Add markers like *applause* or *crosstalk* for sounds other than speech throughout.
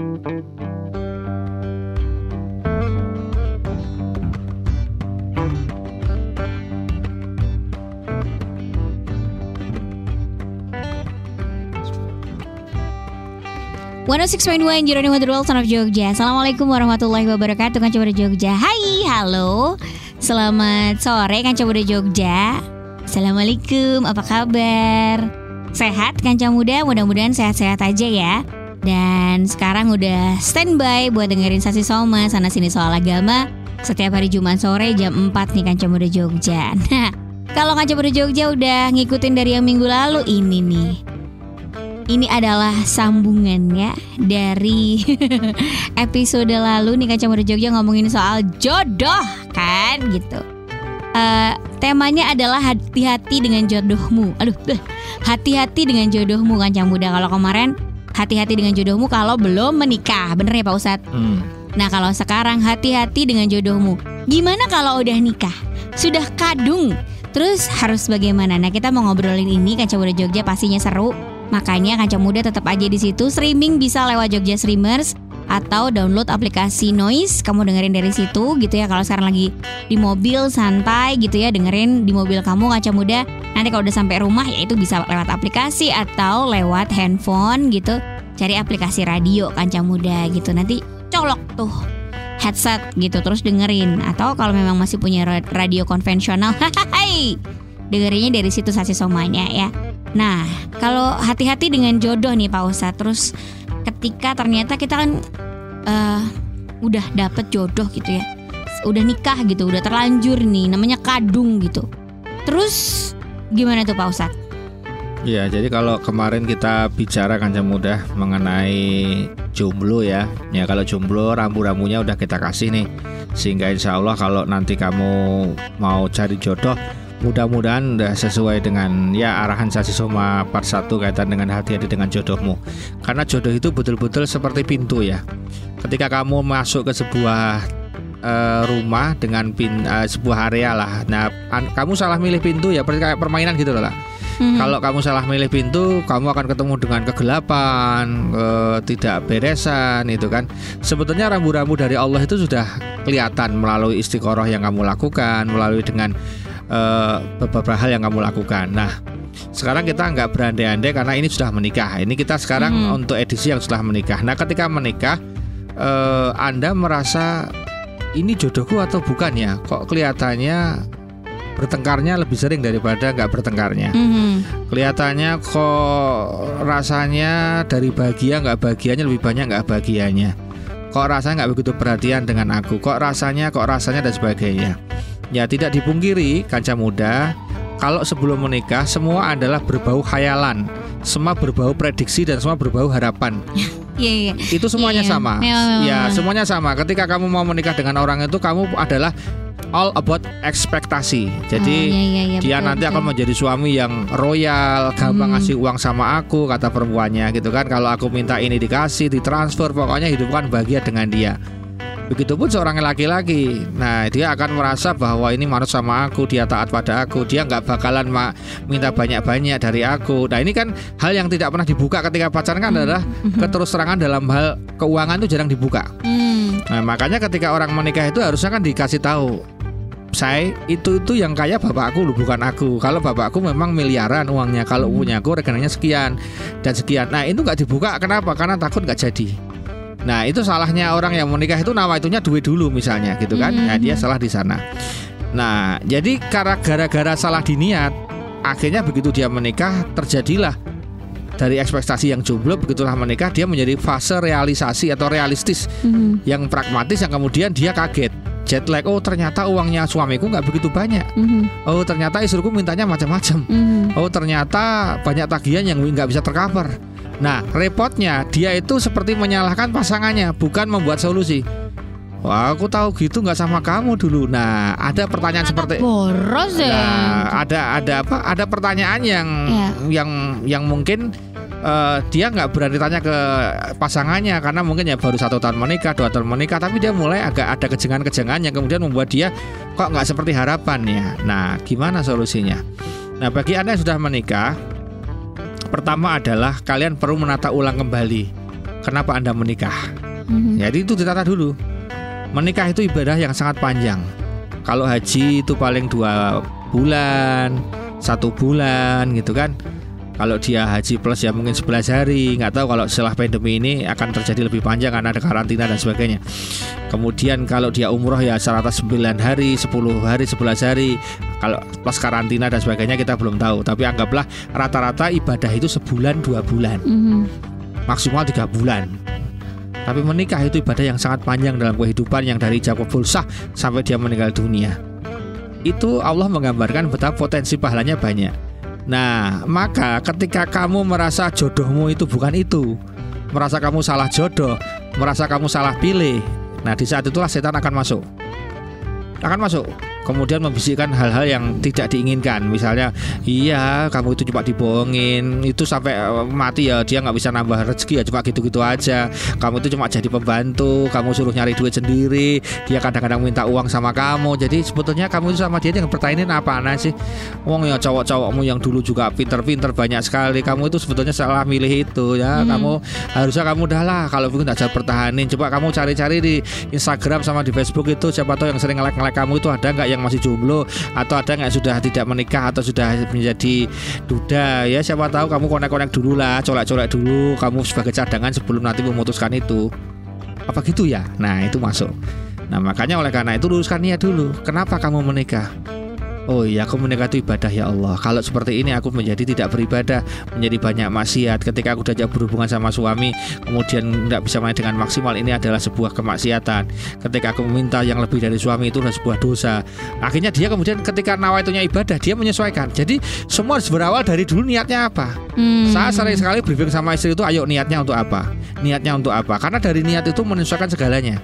One Six Point One Jeronimo The World Son of Jogja. Assalamualaikum warahmatullahi wabarakatuh Kanca Muda Jogja. Hai, halo. Selamat sore Kanca Muda Jogja. Assalamualaikum, apa kabar? Sehat Kanca Muda? Mudah-mudahan sehat-sehat aja ya Dan sekarang udah standby buat dengerin Sasi Soma Sana sini soal agama Setiap hari Jumat sore jam 4 nih Kanca Muda Jogja Nah, *laughs* kalau Kanca Muda Jogja udah ngikutin dari yang minggu lalu Ini nih ini adalah sambungannya dari *laughs* episode lalu nih Kaca Muda Jogja ngomongin soal jodoh kan gitu. Uh, temanya adalah hati-hati dengan jodohmu. Aduh, hati-hati dengan jodohmu Kaca Muda. Kalau kemarin hati-hati dengan jodohmu kalau belum menikah, bener ya Pak Ustadz? Hmm. Nah kalau sekarang hati-hati dengan jodohmu. Gimana kalau udah nikah? Sudah kadung? Terus harus bagaimana? Nah kita mau ngobrolin ini Kaca Muda Jogja pastinya seru Makanya Kanca Muda tetap aja di situ. Streaming bisa lewat Jogja Streamers atau download aplikasi Noise. Kamu dengerin dari situ gitu ya. Kalau sekarang lagi di mobil santai gitu ya, dengerin di mobil kamu Kanca Muda. Nanti kalau udah sampai rumah ya itu bisa lewat aplikasi atau lewat handphone gitu. Cari aplikasi radio Kanca Muda gitu. Nanti colok tuh headset gitu terus dengerin atau kalau memang masih punya radio konvensional, *laughs* hai dengerinnya dari situ sasi somanya ya. Nah, kalau hati-hati dengan jodoh nih Pak Ustadz, terus ketika ternyata kita kan uh, udah dapet jodoh gitu ya, udah nikah gitu, udah terlanjur nih, namanya kadung gitu. Terus gimana tuh Pak Ustadz? Ya, jadi kalau kemarin kita bicara kancam mudah mengenai jomblo ya. Ya kalau jomblo rambu-rambunya udah kita kasih nih. Sehingga insya Allah kalau nanti kamu mau cari jodoh mudah-mudahan udah sesuai dengan ya arahan Sasi Soma part 1 kaitan dengan hati-hati dengan jodohmu. Karena jodoh itu betul-betul seperti pintu ya. Ketika kamu masuk ke sebuah uh, rumah dengan pin, uh, sebuah area lah. Nah, kamu salah milih pintu ya seperti kayak permainan gitu loh lah. Hmm. Kalau kamu salah milih pintu, kamu akan ketemu dengan kegelapan, uh, tidak beresan itu kan. Sebetulnya rambu-rambu dari Allah itu sudah kelihatan melalui istiqoroh yang kamu lakukan, melalui dengan uh, beberapa hal yang kamu lakukan. Nah, sekarang kita nggak berandai-andai karena ini sudah menikah. Ini kita sekarang hmm. untuk edisi yang sudah menikah. Nah, ketika menikah, uh, Anda merasa ini jodohku atau bukan ya? Kok kelihatannya bertengkarnya lebih sering daripada nggak bertengkarnya. Mm-hmm. Kelihatannya kok rasanya dari bahagia nggak bahagianya lebih banyak nggak bahagianya. Kok rasanya nggak begitu perhatian dengan aku. Kok rasanya, kok rasanya dan sebagainya. Ya tidak dipungkiri kanca muda kalau sebelum menikah semua adalah berbau khayalan, semua berbau prediksi dan semua berbau harapan. *laughs* Iya, iya. Itu semuanya iya, sama. Iya, ya, semuanya sama. Ketika kamu mau menikah dengan orang itu kamu adalah all about ekspektasi. Jadi oh, iya, iya, iya, dia betul, nanti betul. akan menjadi suami yang royal, gampang hmm. ngasih uang sama aku kata perempuannya gitu kan. Kalau aku minta ini dikasih, ditransfer, pokoknya hidup kan bahagia dengan dia. Begitupun seorang laki-laki. Nah, dia akan merasa bahwa ini manut sama aku, dia taat pada aku, dia nggak bakalan ma minta banyak-banyak dari aku. Nah, ini kan hal yang tidak pernah dibuka ketika pacaran kan adalah mm-hmm. keterus terangan dalam hal keuangan itu jarang dibuka. Mm. Nah, makanya ketika orang menikah itu harusnya kan dikasih tahu saya itu itu yang kaya bapakku lu bukan aku. Kalau bapakku memang miliaran uangnya, kalau punya aku rekeningnya sekian dan sekian. Nah itu nggak dibuka kenapa? Karena takut nggak jadi. Nah itu salahnya orang yang menikah itu nama itunya duit dulu misalnya gitu kan. Nah dia salah di sana. Nah jadi karena gara-gara salah di niat, akhirnya begitu dia menikah terjadilah dari ekspektasi yang jomblo begitulah menikah dia menjadi fase realisasi atau realistis mm-hmm. yang pragmatis yang kemudian dia kaget jet lag oh ternyata uangnya suamiku nggak begitu banyak mm-hmm. oh ternyata istriku mintanya macam-macam mm-hmm. oh ternyata banyak tagihan yang nggak bisa tercover Nah, repotnya dia itu seperti menyalahkan pasangannya, bukan membuat solusi. Wah, aku tahu gitu nggak sama kamu dulu. Nah, ada pertanyaan Anak seperti boros ya. Nah, ada ada apa? Ada pertanyaan yang ya. yang yang mungkin uh, dia nggak berani tanya ke pasangannya karena mungkin ya baru satu tahun menikah, dua tahun menikah, tapi dia mulai agak ada kejengan-kejengan yang kemudian membuat dia kok nggak seperti harapannya. Nah, gimana solusinya? Nah, bagi anda yang sudah menikah, Pertama adalah kalian perlu menata ulang kembali kenapa anda menikah? Mm-hmm. Jadi itu ditata dulu. Menikah itu ibadah yang sangat panjang. Kalau haji itu paling dua bulan, satu bulan gitu kan. Kalau dia haji plus ya mungkin 11 hari, nggak tahu kalau setelah pandemi ini akan terjadi lebih panjang karena ada karantina dan sebagainya. Kemudian kalau dia umroh ya serata 9 hari, 10 hari, 11 hari. Kalau plus karantina dan sebagainya kita belum tahu. Tapi anggaplah rata-rata ibadah itu sebulan dua bulan, mm -hmm. maksimal tiga bulan. Tapi menikah itu ibadah yang sangat panjang dalam kehidupan yang dari jam sah sampai dia meninggal dunia. Itu Allah menggambarkan betapa potensi pahalanya banyak. Nah, maka ketika kamu merasa jodohmu itu bukan itu, merasa kamu salah jodoh, merasa kamu salah pilih, nah di saat itulah setan akan masuk. Akan masuk kemudian membisikkan hal-hal yang tidak diinginkan. Misalnya iya kamu itu cuma dibohongin. Itu sampai eh, mati ya dia nggak bisa nambah rezeki ya cuma gitu-gitu aja. Kamu itu cuma jadi pembantu kamu suruh nyari duit sendiri dia kadang-kadang minta uang sama kamu. Jadi sebetulnya kamu itu sama dia yang pertanyaan apa nah sih? Uang ya cowok-cowokmu yang dulu juga pinter-pinter banyak sekali kamu itu sebetulnya salah milih itu ya. Hmm. kamu harusnya kamu udah lah kalau begitu tidak pertahanin coba kamu cari-cari di Instagram sama di Facebook itu siapa tahu yang sering ngelek-ngelek kamu itu ada nggak yang yang masih jomblo atau ada nggak sudah tidak menikah atau sudah menjadi duda. Ya siapa tahu kamu konek-konek dulu lah colek-colek dulu kamu sebagai cadangan sebelum nanti memutuskan itu. Apa gitu ya? Nah itu masuk. Nah makanya oleh karena itu luruskan niat dulu. Kenapa kamu menikah Oh iya aku menikah itu ibadah ya Allah. Kalau seperti ini aku menjadi tidak beribadah Menjadi banyak maksiat. Ketika aku sudah berhubungan sama suami Kemudian tidak bisa main dengan maksimal Ini adalah sebuah kemaksiatan. Ketika aku meminta yang lebih dari suami itu adalah sebuah dosa. Akhirnya dia kemudian ketika nawaitunya ibadah Dia menyesuaikan. Jadi semua harus berawal dari dulu niatnya apa? Hmm. Saya sering sekali briefing sama istri itu Ayo niatnya untuk apa? Niatnya untuk apa? Karena dari niat itu menyesuaikan segalanya.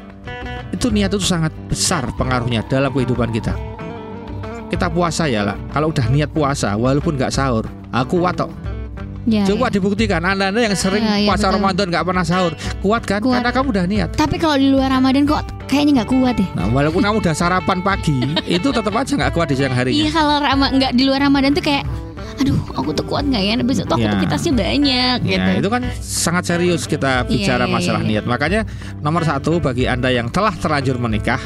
Itu niat itu sangat besar pengaruhnya dalam kehidupan kita kita puasa ya lah. Kalau udah niat puasa, walaupun nggak sahur, aku kuat kok. Ya, Coba ya. dibuktikan Anda-anda yang sering ya, ya, puasa betul. Ramadan nggak pernah sahur, kuat kan? Kuat. Karena kamu udah niat. Tapi kalau di luar Ramadan kok kayaknya nggak kuat ya. Nah, walaupun kamu udah sarapan pagi, *laughs* itu tetap aja nggak kuat di siang hari. Iya, kalau nggak di luar Ramadan tuh kayak aduh aku tuh kuat nggak ya besok tuh ya. aktivitasnya banyak ya, gitu. itu kan sangat serius kita bicara ya, masalah ya, ya. niat makanya nomor satu bagi anda yang telah terlanjur menikah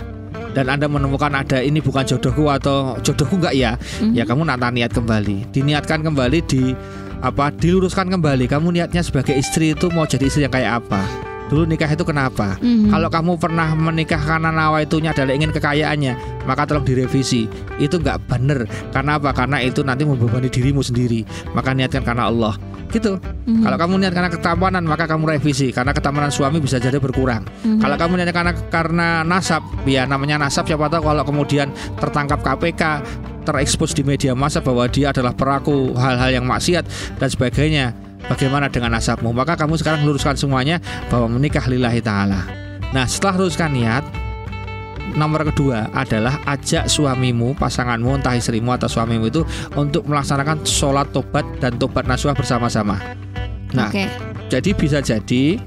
dan Anda menemukan ada ini bukan jodohku atau jodohku enggak ya, mm-hmm. ya kamu nata niat kembali. Diniatkan kembali di apa diluruskan kembali. Kamu niatnya sebagai istri itu mau jadi istri yang kayak apa? Dulu nikah itu kenapa? Mm-hmm. kalau kamu pernah menikah karena nawaitunya adalah ingin kekayaannya maka tolong direvisi. Itu nggak benar karena apa? Karena itu nanti membebani dirimu sendiri. Maka niatkan karena Allah gitu. Mm-hmm. Kalau kamu niat karena ketampanan maka kamu revisi karena ketampanan suami bisa jadi berkurang. Mm-hmm. Kalau kamu niat karena karena nasab, ya namanya nasab siapa tahu kalau kemudian tertangkap KPK terekspos di media massa bahwa dia adalah pelaku hal-hal yang maksiat dan sebagainya. Bagaimana dengan nasabmu? Maka kamu sekarang luruskan semuanya bahwa menikah lillahi taala. Nah, setelah luruskan niat, nomor kedua adalah ajak suamimu, pasanganmu, entah istrimu atau suamimu itu untuk melaksanakan sholat tobat dan tobat nasuah bersama-sama. Nah, okay. jadi bisa jadi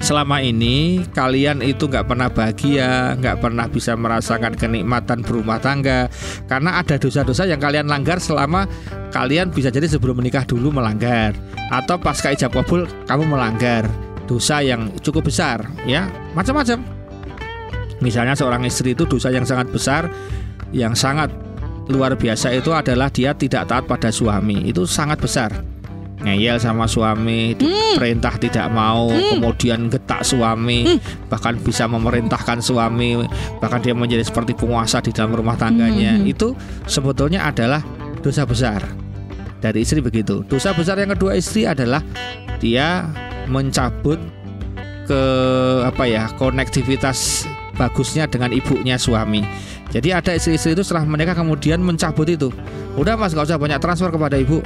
selama ini kalian itu nggak pernah bahagia, nggak pernah bisa merasakan kenikmatan berumah tangga karena ada dosa-dosa yang kalian langgar selama kalian bisa jadi sebelum menikah dulu melanggar atau pas ijab kabul kamu melanggar dosa yang cukup besar ya macam-macam Misalnya seorang istri itu dosa yang sangat besar, yang sangat luar biasa itu adalah dia tidak taat pada suami. Itu sangat besar. Ngeyel sama suami, hmm. perintah tidak mau, hmm. kemudian getak suami, hmm. bahkan bisa memerintahkan suami, bahkan dia menjadi seperti penguasa di dalam rumah tangganya. Hmm. Itu sebetulnya adalah dosa besar dari istri begitu. Dosa besar yang kedua istri adalah dia mencabut ke apa ya konektivitas bagusnya dengan ibunya suami. Jadi ada istri-istri itu setelah menikah kemudian mencabut itu. Udah mas nggak usah banyak transfer kepada ibu,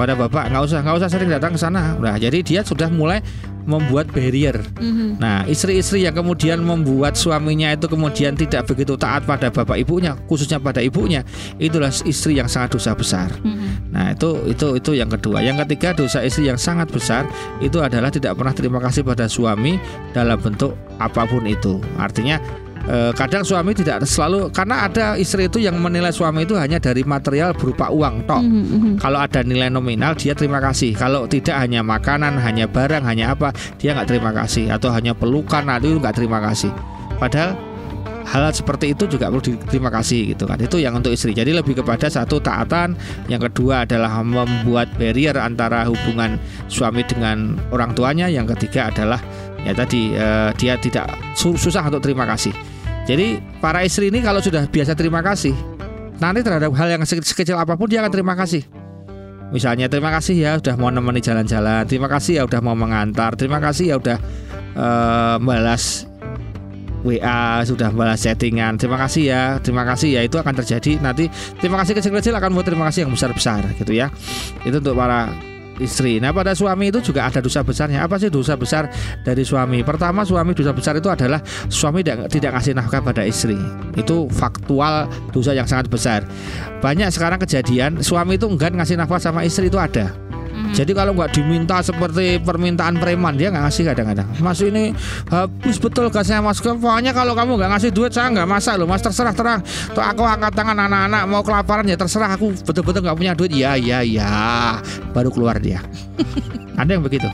kepada bapak nggak usah nggak usah sering datang ke sana. Nah jadi dia sudah mulai membuat barrier. Mm-hmm. Nah, istri-istri yang kemudian membuat suaminya itu kemudian tidak begitu taat pada bapak ibunya, khususnya pada ibunya, itulah istri yang sangat dosa besar. Mm-hmm. Nah, itu itu itu yang kedua. Yang ketiga, dosa istri yang sangat besar itu adalah tidak pernah terima kasih pada suami dalam bentuk apa pun itu. Artinya Eh, kadang suami tidak selalu karena ada istri itu yang menilai suami itu hanya dari material berupa uang tok. Mm -hmm. Kalau ada nilai nominal dia terima kasih. Kalau tidak hanya makanan, hanya barang, hanya apa dia nggak terima kasih atau hanya pelukan nah itu nggak terima kasih. Padahal hal seperti itu juga perlu diterima kasih gitu kan itu yang untuk istri jadi lebih kepada satu taatan yang kedua adalah membuat barrier antara hubungan suami dengan orang tuanya yang ketiga adalah ya tadi uh, dia tidak susah untuk terima kasih. Jadi para istri ini kalau sudah biasa terima kasih nanti terhadap hal yang sekecil apa pun dia akan terima kasih. Misalnya terima kasih ya udah mau nemeni jalan-jalan terima kasih ya udah mau mengantar terima kasih ya udah uh, balas WA sudah balas chattingan terima kasih ya terima kasih ya itu akan terjadi. Nanti terima kasih kecil-kecil akan buat terima kasih yang besar-besar gitu ya. Itu untuk para istri. Nah pada suami itu juga ada dosa besarnya. Apa sih dosa besar dari suami? Pertama suami dosa besar itu adalah suami tidak tidak ngasih nafkah pada istri. Itu faktual dosa yang sangat besar. Banyak sekarang kejadian suami itu enggak ngasih nafkah sama istri itu ada. Hmm. Jadi kalau nggak diminta seperti permintaan preman dia nggak ngasih kadang-kadang. Mas ini habis betul gasnya mas. Pokoknya kalau kamu nggak ngasih duit saya nggak masak loh mas terserah terang. Tuh aku angkat tangan anak-anak mau kelaparan ya terserah aku betul-betul nggak punya duit. Ya ya ya baru keluar dia. *laughs* Ada yang begitu.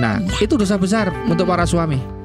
Nah itu dosa besar untuk para suami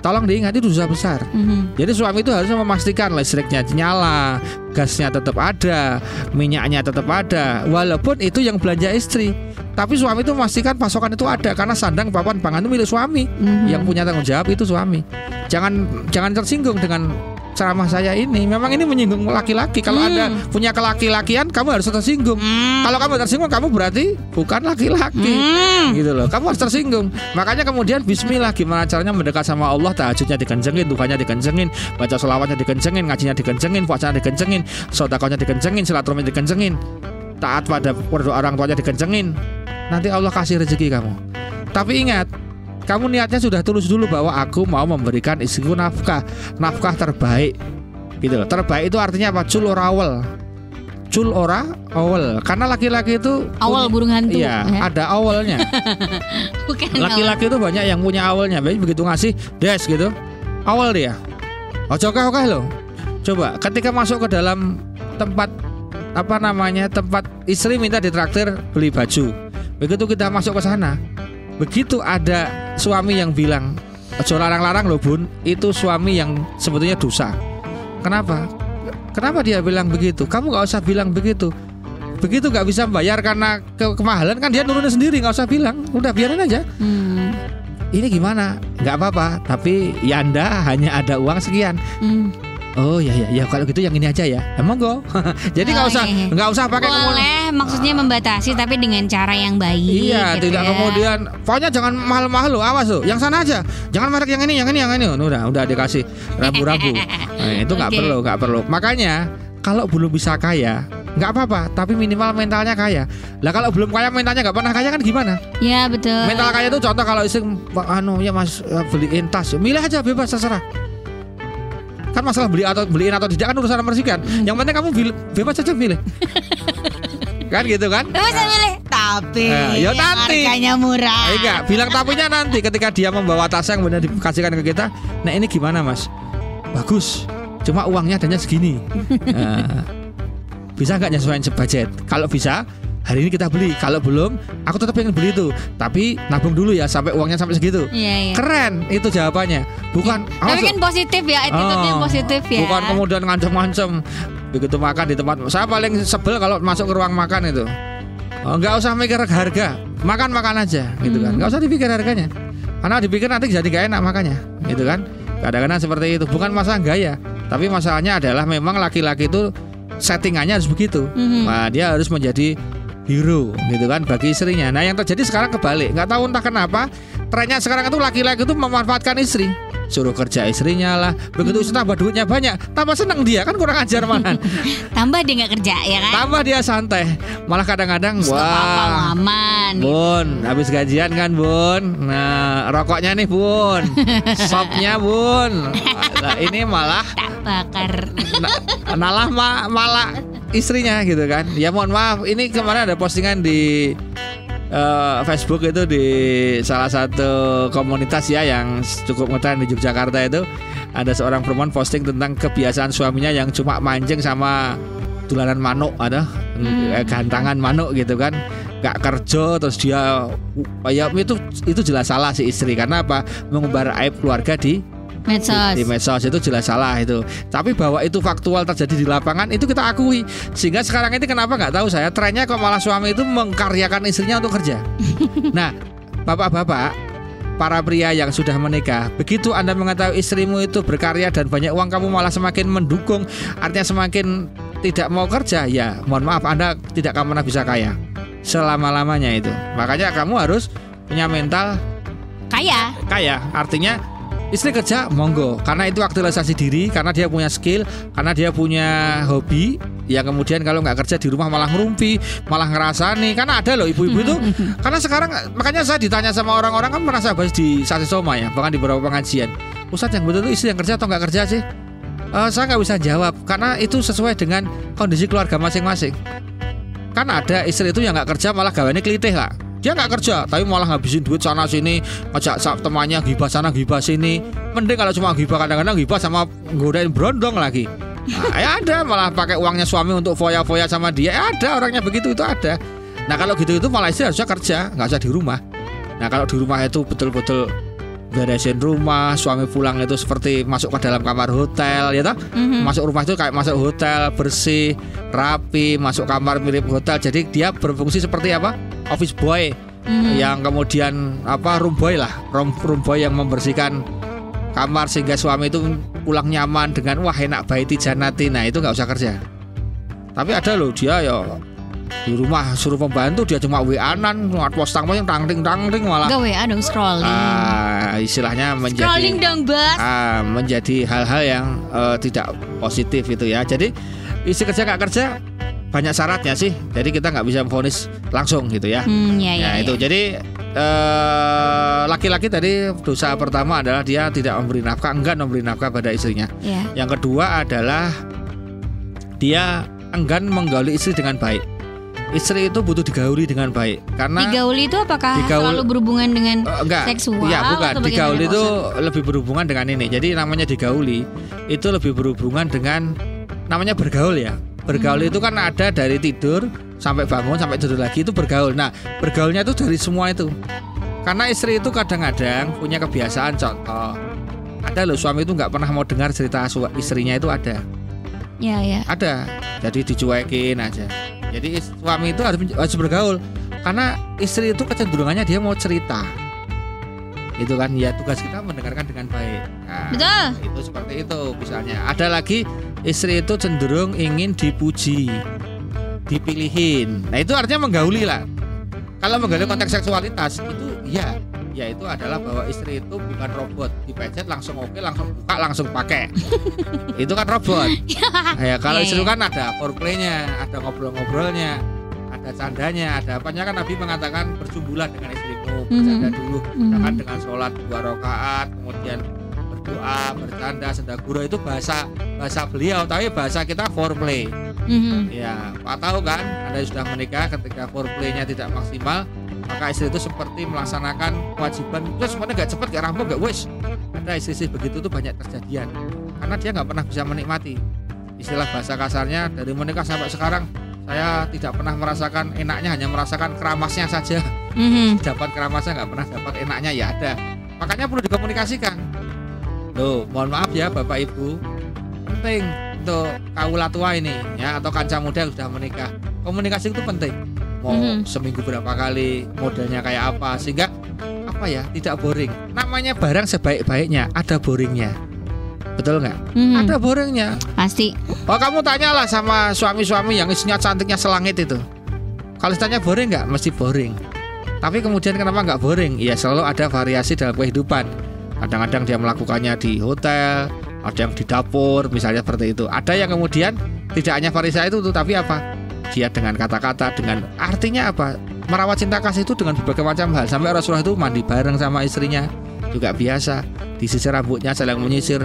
tolong diingat itu dosa besar. Mm-hmm. Jadi suami itu harus memastikan listriknya nyala, gasnya tetap ada, minyaknya tetap ada, walaupun itu yang belanja istri. Tapi suami itu memastikan pasokan itu ada karena sandang papan pangan itu milik suami. Mm-hmm. Yang punya tanggung jawab itu suami. Jangan jangan tersinggung dengan ceramah saya ini memang ini menyinggung laki-laki. Kalau hmm. ada punya kelaki-lakian, kamu harus tersinggung. Hmm. Kalau kamu tersinggung, kamu berarti bukan laki-laki, hmm. gitu loh. Kamu harus tersinggung. Makanya kemudian Bismillah, gimana caranya mendekat sama Allah? Tahajudnya dikencengin, duhanya dikencengin, baca selawatnya dikencengin, ngajinya dikencengin, puasanya dikencengin, sodakonya dikencengin, silaturahmi dikencengin, taat pada orang tuanya dikencengin. Nanti Allah kasih rezeki kamu. Tapi ingat, kamu niatnya sudah tulus dulu bahwa aku mau memberikan istriku nafkah, nafkah terbaik. Gitu loh. Terbaik itu artinya apa? Cul ora awal. Cul ora awal. Karena laki-laki itu awal punya, burung hantu. Iya, ya? ada awalnya. *laughs* Laki-laki itu banyak yang punya awalnya. Begitu ngasih des gitu. Awal dia. Oh, oke oke loh. Coba ketika masuk ke dalam tempat apa namanya tempat istri minta ditraktir beli baju begitu kita masuk ke sana begitu ada suami yang bilang ojo larang-larang loh bun. Itu suami yang sebetulnya dosa. Kenapa? Kenapa dia bilang begitu? Kamu nggak usah bilang begitu. Begitu nggak bisa bayar karena ke kemahalan kan dia nurunin sendiri nggak usah bilang. Udah biarin aja. Hmm. ini gimana? Nggak apa-apa tapi ya anda hanya ada uang sekian. Hmm Oh ya ya ya kalau gitu yang ini aja ya. Emang ya, go. *laughs* Jadi nggak oh, usah iya, iya. nggak usah pakai Boleh kemudian, maksudnya membatasi tapi dengan cara yang baik. Iya, gitu tidak ya. kemudian pokoknya jangan mahal-mahal lo, awas lo. Yang sana aja. Jangan merek yang ini, yang ini, yang ini. Udah, udah dikasih rabu-rabu. *laughs* nah, itu nggak okay. perlu, nggak perlu. Makanya kalau belum bisa kaya, nggak apa-apa tapi minimal mentalnya kaya lah kalau belum kaya mentalnya nggak pernah kaya kan gimana ya betul mental kaya itu contoh kalau istri anu ya mas beliin tas milih aja bebas terserah kan masalah beli atau beliin atau tidak kan urusan nomor sekian hmm. yang penting kamu bebas saja pilih. Kan gitu kan? Bebas nah. pilih. Tapi nah, ya nanti. harganya murah. Eh, enggak. Bilang tapinya nanti ketika dia membawa tas yang benar dikasihkan ke kita nah ini gimana mas? Bagus. Cuma uangnya adanya segini. Nah, *laughs* bisa nggak nyesuaiin sebudget kalau bisa hari ini kita beli. Kalau belum aku tetap pengen beli itu. Tapi nabung dulu ya sampai uangnya sampai segitu. Iya, iya. keren itu jawabannya. Bukan ya, tapi kan positif ya attitude-nya oh, positif ya. bukan kemudian ngancam-ngancam begitu makan di tempat. Saya paling sebel kalau masuk ke ruang makan itu. Oh, nggak usah mikir harga. Makan makan aja gitu kan. Hmm. nggak usah dipikir harganya. Karena dipikir nanti jadi gak enak makanya gitu kan. Kadang-kadang seperti itu. Bukan masalah gaya tapi masalahnya adalah memang laki-laki itu settingannya harus begitu. Mm-hmm. nah, dia harus menjadi hero gitu kan bagi istrinya. Nah yang terjadi sekarang kebalik, nggak tahu entah kenapa trennya sekarang itu laki-laki itu memanfaatkan istri. Suruh kerja istrinya lah. Begitu hmm. tambah duitnya banyak tambah seneng dia. Kan kurang ajar mana *laughs* tambah dia nggak kerja ya kan? Tambah dia santai. Malah kadang-kadang wah. aman bun habis gajian kan bun? Nah rokoknya nih bun. *laughs* Sopnya bun. Nah, ini malah tak bakar. nah, malah malah istrinya gitu kan. Ya mohon maaf ini kemarin ada postingan di uh, Facebook itu di salah satu komunitas ya yang cukup ngetren di Yogyakarta itu. Ada seorang perempuan posting tentang kebiasaan suaminya yang cuma mancing sama tulanan manuk ada hmm. Eh, gantangan manuk gitu kan. Nggak kerja terus dia ya itu itu jelas salah si istri. Karena apa? Mengumbar aib keluarga di medsos. Di, di medsos itu jelas salah itu. Tapi bahwa itu faktual terjadi di lapangan itu kita akui. Sehingga sekarang ini kenapa nggak tahu saya trennya kok malah suami itu mengkaryakan istrinya untuk kerja. *laughs* nah, bapak-bapak, para pria yang sudah menikah, begitu Anda mengetahui istrimu itu berkarya dan banyak uang, kamu malah semakin mendukung, artinya semakin tidak mau kerja, ya mohon maaf Anda tidak akan pernah bisa kaya selama-lamanya itu. Makanya kamu harus punya mental kaya. Kaya, artinya istri kerja monggo. Karena itu aktualisasi diri karena dia punya skill karena dia punya hobi. Yang kemudian kalau nggak kerja di rumah malah ngerumpi malah ngerasani. Karena ada loh ibu-ibu itu. *laughs* Karena sekarang makanya saya ditanya sama orang-orang kan merasa bahas di sasi soma ya bahkan di beberapa pengajian. Ustadz yang betul itu istri yang kerja atau nggak kerja sih? Uh, saya nggak bisa jawab karena itu sesuai dengan kondisi keluarga masing-masing. Kan ada istri itu yang nggak kerja malah gawainnya kelitih lah dia nggak kerja tapi malah ngabisin duit sana sini ngajak temannya gibah sana gibah sini. Mending kalau cuma gibah kadang-kadang gibah sama godain brondong lagi. Nah, ya ada malah pakai uangnya suami untuk foya-foya sama dia. Ya ada orangnya begitu itu ada. Nah kalau gitu itu malah istri harusnya kerja nggak usah di rumah. Nah kalau di rumah itu betul-betul beresin rumah suami pulang itu seperti masuk ke dalam kamar hotel ya toh? Mm-hmm. masuk rumah itu kayak masuk hotel bersih rapi masuk kamar mirip hotel. Jadi dia berfungsi seperti apa? Office boy. Mm-hmm. yang kemudian apa room boy lah. Room, room boy yang membersihkan kamar sehingga suami itu pulang nyaman dengan wah enak baiti janati nah itu nggak usah kerja. Tapi ada loh dia ya di rumah suruh pembantu dia cuma WA-an ngat postang yang tangting tangting malah Gak WA dong scrolling. Ah, istilahnya menjadi scrolling dong bas ah, menjadi hal-hal yang uh, tidak positif itu ya. Jadi isi kerja nggak kerja banyak syaratnya sih. Jadi kita nggak bisa memfonis langsung gitu ya. Hmm, ya, ya, nah, ya. itu. jadi eh, laki-laki uh, tadi dosa pertama adalah dia tidak memberi nafkah enggan memberi nafkah pada istrinya. Ya. yang kedua adalah dia enggan menggali istri dengan baik istri itu butuh digauli dengan baik. Karena digauli itu apakah digaul, selalu berhubungan dengan uh, enggak, seksual ya bukan. digauli itu maksud? lebih berhubungan dengan ini. Jadi namanya digauli itu lebih berhubungan dengan namanya bergaul ya. Bergaul hmm. itu kan ada dari tidur sampai bangun sampai tidur lagi itu bergaul. Nah bergaulnya itu dari semua itu. Karena istri itu kadang-kadang punya kebiasaan contoh ada loh suami itu nggak pernah mau dengar cerita istrinya itu ada. Ya ya. Ada. Jadi dicuekin aja jadi suami itu harus harus bergaul karena istri itu kecenderungannya dia mau cerita. Itu kan ya tugas kita mendengarkan dengan baik. Nah, Betul. Itu seperti itu misalnya. Ada lagi istri itu cenderung ingin dipuji, dipilihin. Nah itu artinya menggauli lah. Kalau menggauli konteks seksualitas itu ya yaitu adalah bahwa istri itu bukan robot. Dipencet langsung oke langsung buka langsung pakai. *laughs* Itu kan robot. *laughs* Ya kalau yeah, istri iya. kan ada foreplaynya ada ngobrol-ngobrolnya ada candanya ada apanya. Kan Nabi mengatakan bersumbulah dengan istrimu bercanda -hmm. dulu mm dengan sholat dua rakaat kemudian berdoa bercanda sendagura itu bahasa bahasa beliau. Tapi bahasa kita foreplay. Mm -hmm. ya Pak tahu kan anda sudah menikah ketika foreplaynya tidak maksimal maka istri itu seperti melaksanakan kewajiban. Itu semuanya nggak cepat nggak rampung nggak wes. Ada istri-istri begitu tuh banyak terjadian karena dia nggak pernah bisa menikmati. Istilah bahasa kasarnya dari menikah sampai sekarang saya tidak pernah merasakan enaknya hanya merasakan keramasnya saja. Mm-hmm. dapat keramasnya nggak pernah dapat enaknya ya ada. Makanya perlu dikomunikasikan. Loh mohon maaf ya bapak ibu. Penting untuk kaula tua ini ya atau kanca muda yang sudah menikah. Komunikasi itu penting mau mm-hmm. seminggu berapa kali modelnya kayak apa sehingga apa ya tidak boring. Namanya barang sebaik-baiknya ada boringnya. Betul nggak? Mm-hmm. ada boringnya. Pasti. Oh kamu tanyalah sama suami-suami yang isinya cantiknya selangit itu. Kalau tanya boring nggak? Mesti boring. Tapi kemudian kenapa nggak boring? Ya selalu ada variasi dalam kehidupan. Kadang-kadang dia melakukannya di hotel ada yang di dapur misalnya seperti itu. Ada yang kemudian tidak hanya variasi itu tapi apa dia dengan kata-kata dengan artinya apa merawat cinta kasih itu dengan berbagai macam hal sampai Rasulullah itu mandi bareng sama istrinya juga biasa disisir rambutnya saling menyisir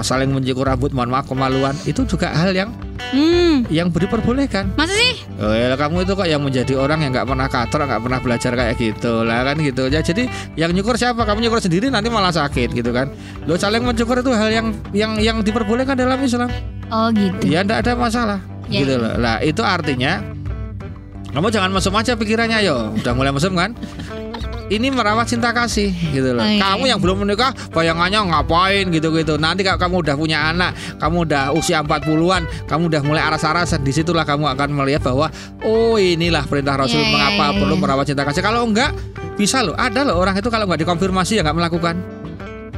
saling mencukur rambut mohon maaf kemaluan itu juga hal yang hmm. yang diperbolehkan. Masa sih? Oh ya kamu itu kok yang menjadi orang yang nggak pernah kantor, nggak pernah belajar kayak gitu lah kan gitu ya. Jadi yang nyukur siapa? Kamu nyukur sendiri nanti malah sakit gitu kan. Lo saling mencukur itu hal yang yang yang diperbolehkan dalam Islam. Oh gitu. Ya enggak ada masalah. Ya, gitu loh. Lah itu artinya kamu jangan mesum aja pikirannya yo. Udah mulai mesum kan? ini merawat cinta kasih gitu loh. Oh, iya. Kamu yang belum menikah bayangannya ngapain gitu-gitu. Nanti kalau kamu udah punya anak, kamu udah usia 40-an, kamu udah mulai aras-arasan, di situlah kamu akan melihat bahwa oh inilah perintah Rasul yeah, mengapa yeah, yeah. perlu iya. merawat cinta kasih. Kalau enggak bisa loh, ada loh orang itu kalau nggak dikonfirmasi ya nggak melakukan.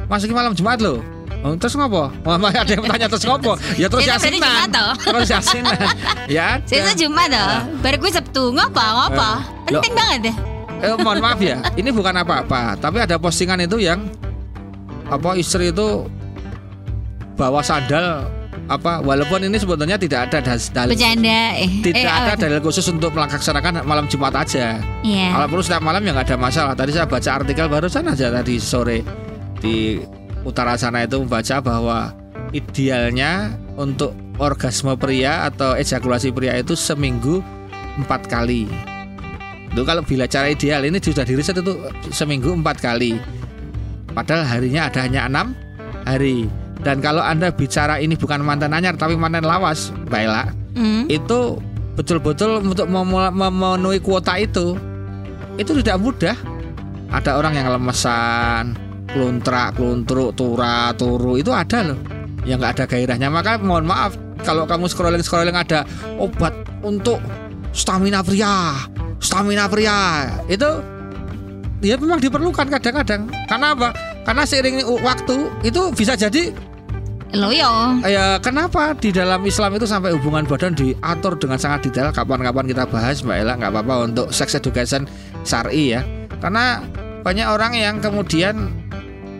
Masukin malam Jumat loh. Oh, terus ngopo? Oh, *laughs* ada yang tanya terus ngopo? Ya terus yasinan. Terus yasinan. ya. Saya Jumat toh. *laughs* Baru gue Sabtu ngopo? Ngopo? Eh, Penting banget deh eh, mohon maaf ya, ini bukan apa-apa, tapi ada postingan itu yang apa istri itu bawa sandal apa walaupun ini sebetulnya tidak ada dalil bercanda eh. tidak eh, ada dalil khusus untuk melaksanakan malam Jumat aja. Yeah. Kalau perlu setiap malam ya nggak ada masalah. Tadi saya baca artikel barusan aja tadi sore di utara sana itu membaca bahwa idealnya untuk orgasme pria atau ejakulasi pria itu seminggu empat kali. Itu kalau bila cara ideal ini sudah diriset itu seminggu empat kali. Padahal harinya ada hanya enam hari. Dan kalau anda bicara ini bukan mantan anyar tapi mantan lawas, baiklah. Mm. Itu betul-betul untuk memenuhi kuota itu itu tidak mudah. Ada orang yang lemesan, kluntrak, kluntruk, tura, turu itu ada loh. Yang nggak ada gairahnya. Maka mohon maaf kalau kamu scrolling scrolling ada obat untuk stamina pria stamina pria itu ya memang diperlukan kadang-kadang. Karena apa? Karena seiring waktu itu bisa jadi loyo. Ya kenapa di dalam Islam itu sampai hubungan badan diatur dengan sangat detail. Kapan-kapan kita bahas Mbak Ella nggak apa-apa untuk sex education syari ya. Karena banyak orang yang kemudian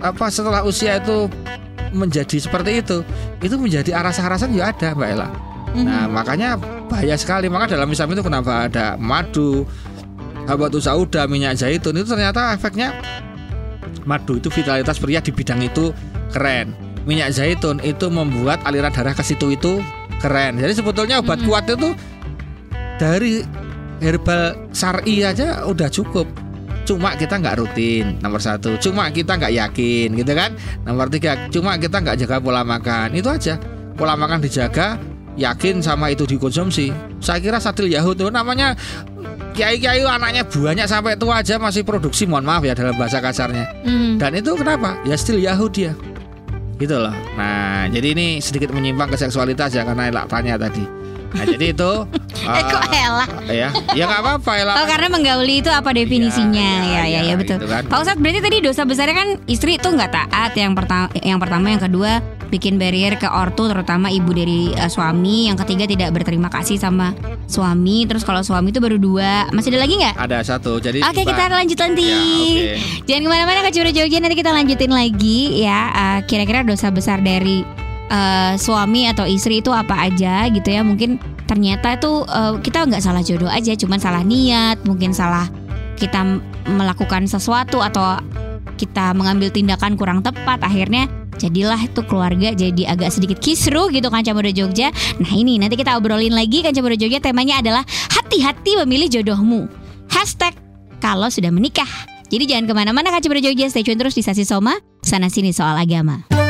apa setelah usia itu menjadi seperti itu, itu menjadi aras-arasan ya ada Mbak Ella. Mm-hmm. Nah makanya bahaya sekali. Maka dalam Islam itu kenapa ada madu, habatus sauda, minyak zaitun itu ternyata efeknya madu itu vitalitas pria di bidang itu keren. Minyak zaitun itu membuat aliran darah ke situ itu keren. Jadi sebetulnya obat mm-hmm. kuat itu dari herbal sari aja udah cukup cuma kita nggak rutin nomor satu cuma kita nggak yakin gitu kan nomor tiga cuma kita nggak jaga pola makan itu aja pola makan dijaga yakin sama itu dikonsumsi. Saya kira Satil Yahud itu namanya kiai-kiai anaknya banyak sampai tua aja masih produksi. Mohon maaf ya dalam bahasa kasarnya. Mm. Dan itu kenapa? Ya still Yahud dia. Gitu loh. Nah, jadi ini sedikit menyimpang ke seksualitas ya karena elak tanya tadi. Nah, jadi itu uh, *laughs* eh, kok Ella? Ya, ya nggak apa-apa Ella. Oh, karena menggauli itu apa definisinya? Ya, ya, ya, ya, ya betul. Gitu kan. Pak Ustadz berarti tadi dosa besarnya kan istri itu nggak taat yang pertama, yang pertama, yang kedua bikin barrier ke ortu terutama ibu dari uh, suami yang ketiga tidak berterima kasih sama suami terus kalau suami itu baru dua masih ada lagi nggak ada satu jadi oke okay, kita lanjut nanti ya, okay. jangan ke mana-mana ke Cura Jogja nanti kita lanjutin lagi ya uh, kira-kira dosa besar dari uh, suami atau istri itu apa aja gitu ya mungkin ternyata itu uh, kita nggak salah jodoh aja cuman salah niat mungkin salah kita melakukan sesuatu atau kita mengambil tindakan kurang tepat akhirnya jadilah itu keluarga jadi agak sedikit kisru gitu kan Muda Jogja. Nah ini nanti kita obrolin lagi kan Muda Jogja temanya adalah hati-hati memilih jodohmu. Hashtag kalau sudah menikah. Jadi jangan ke mana-mana Kaca Muda Jogja, stay tune terus di Sasi Soma, sana sini soal agama.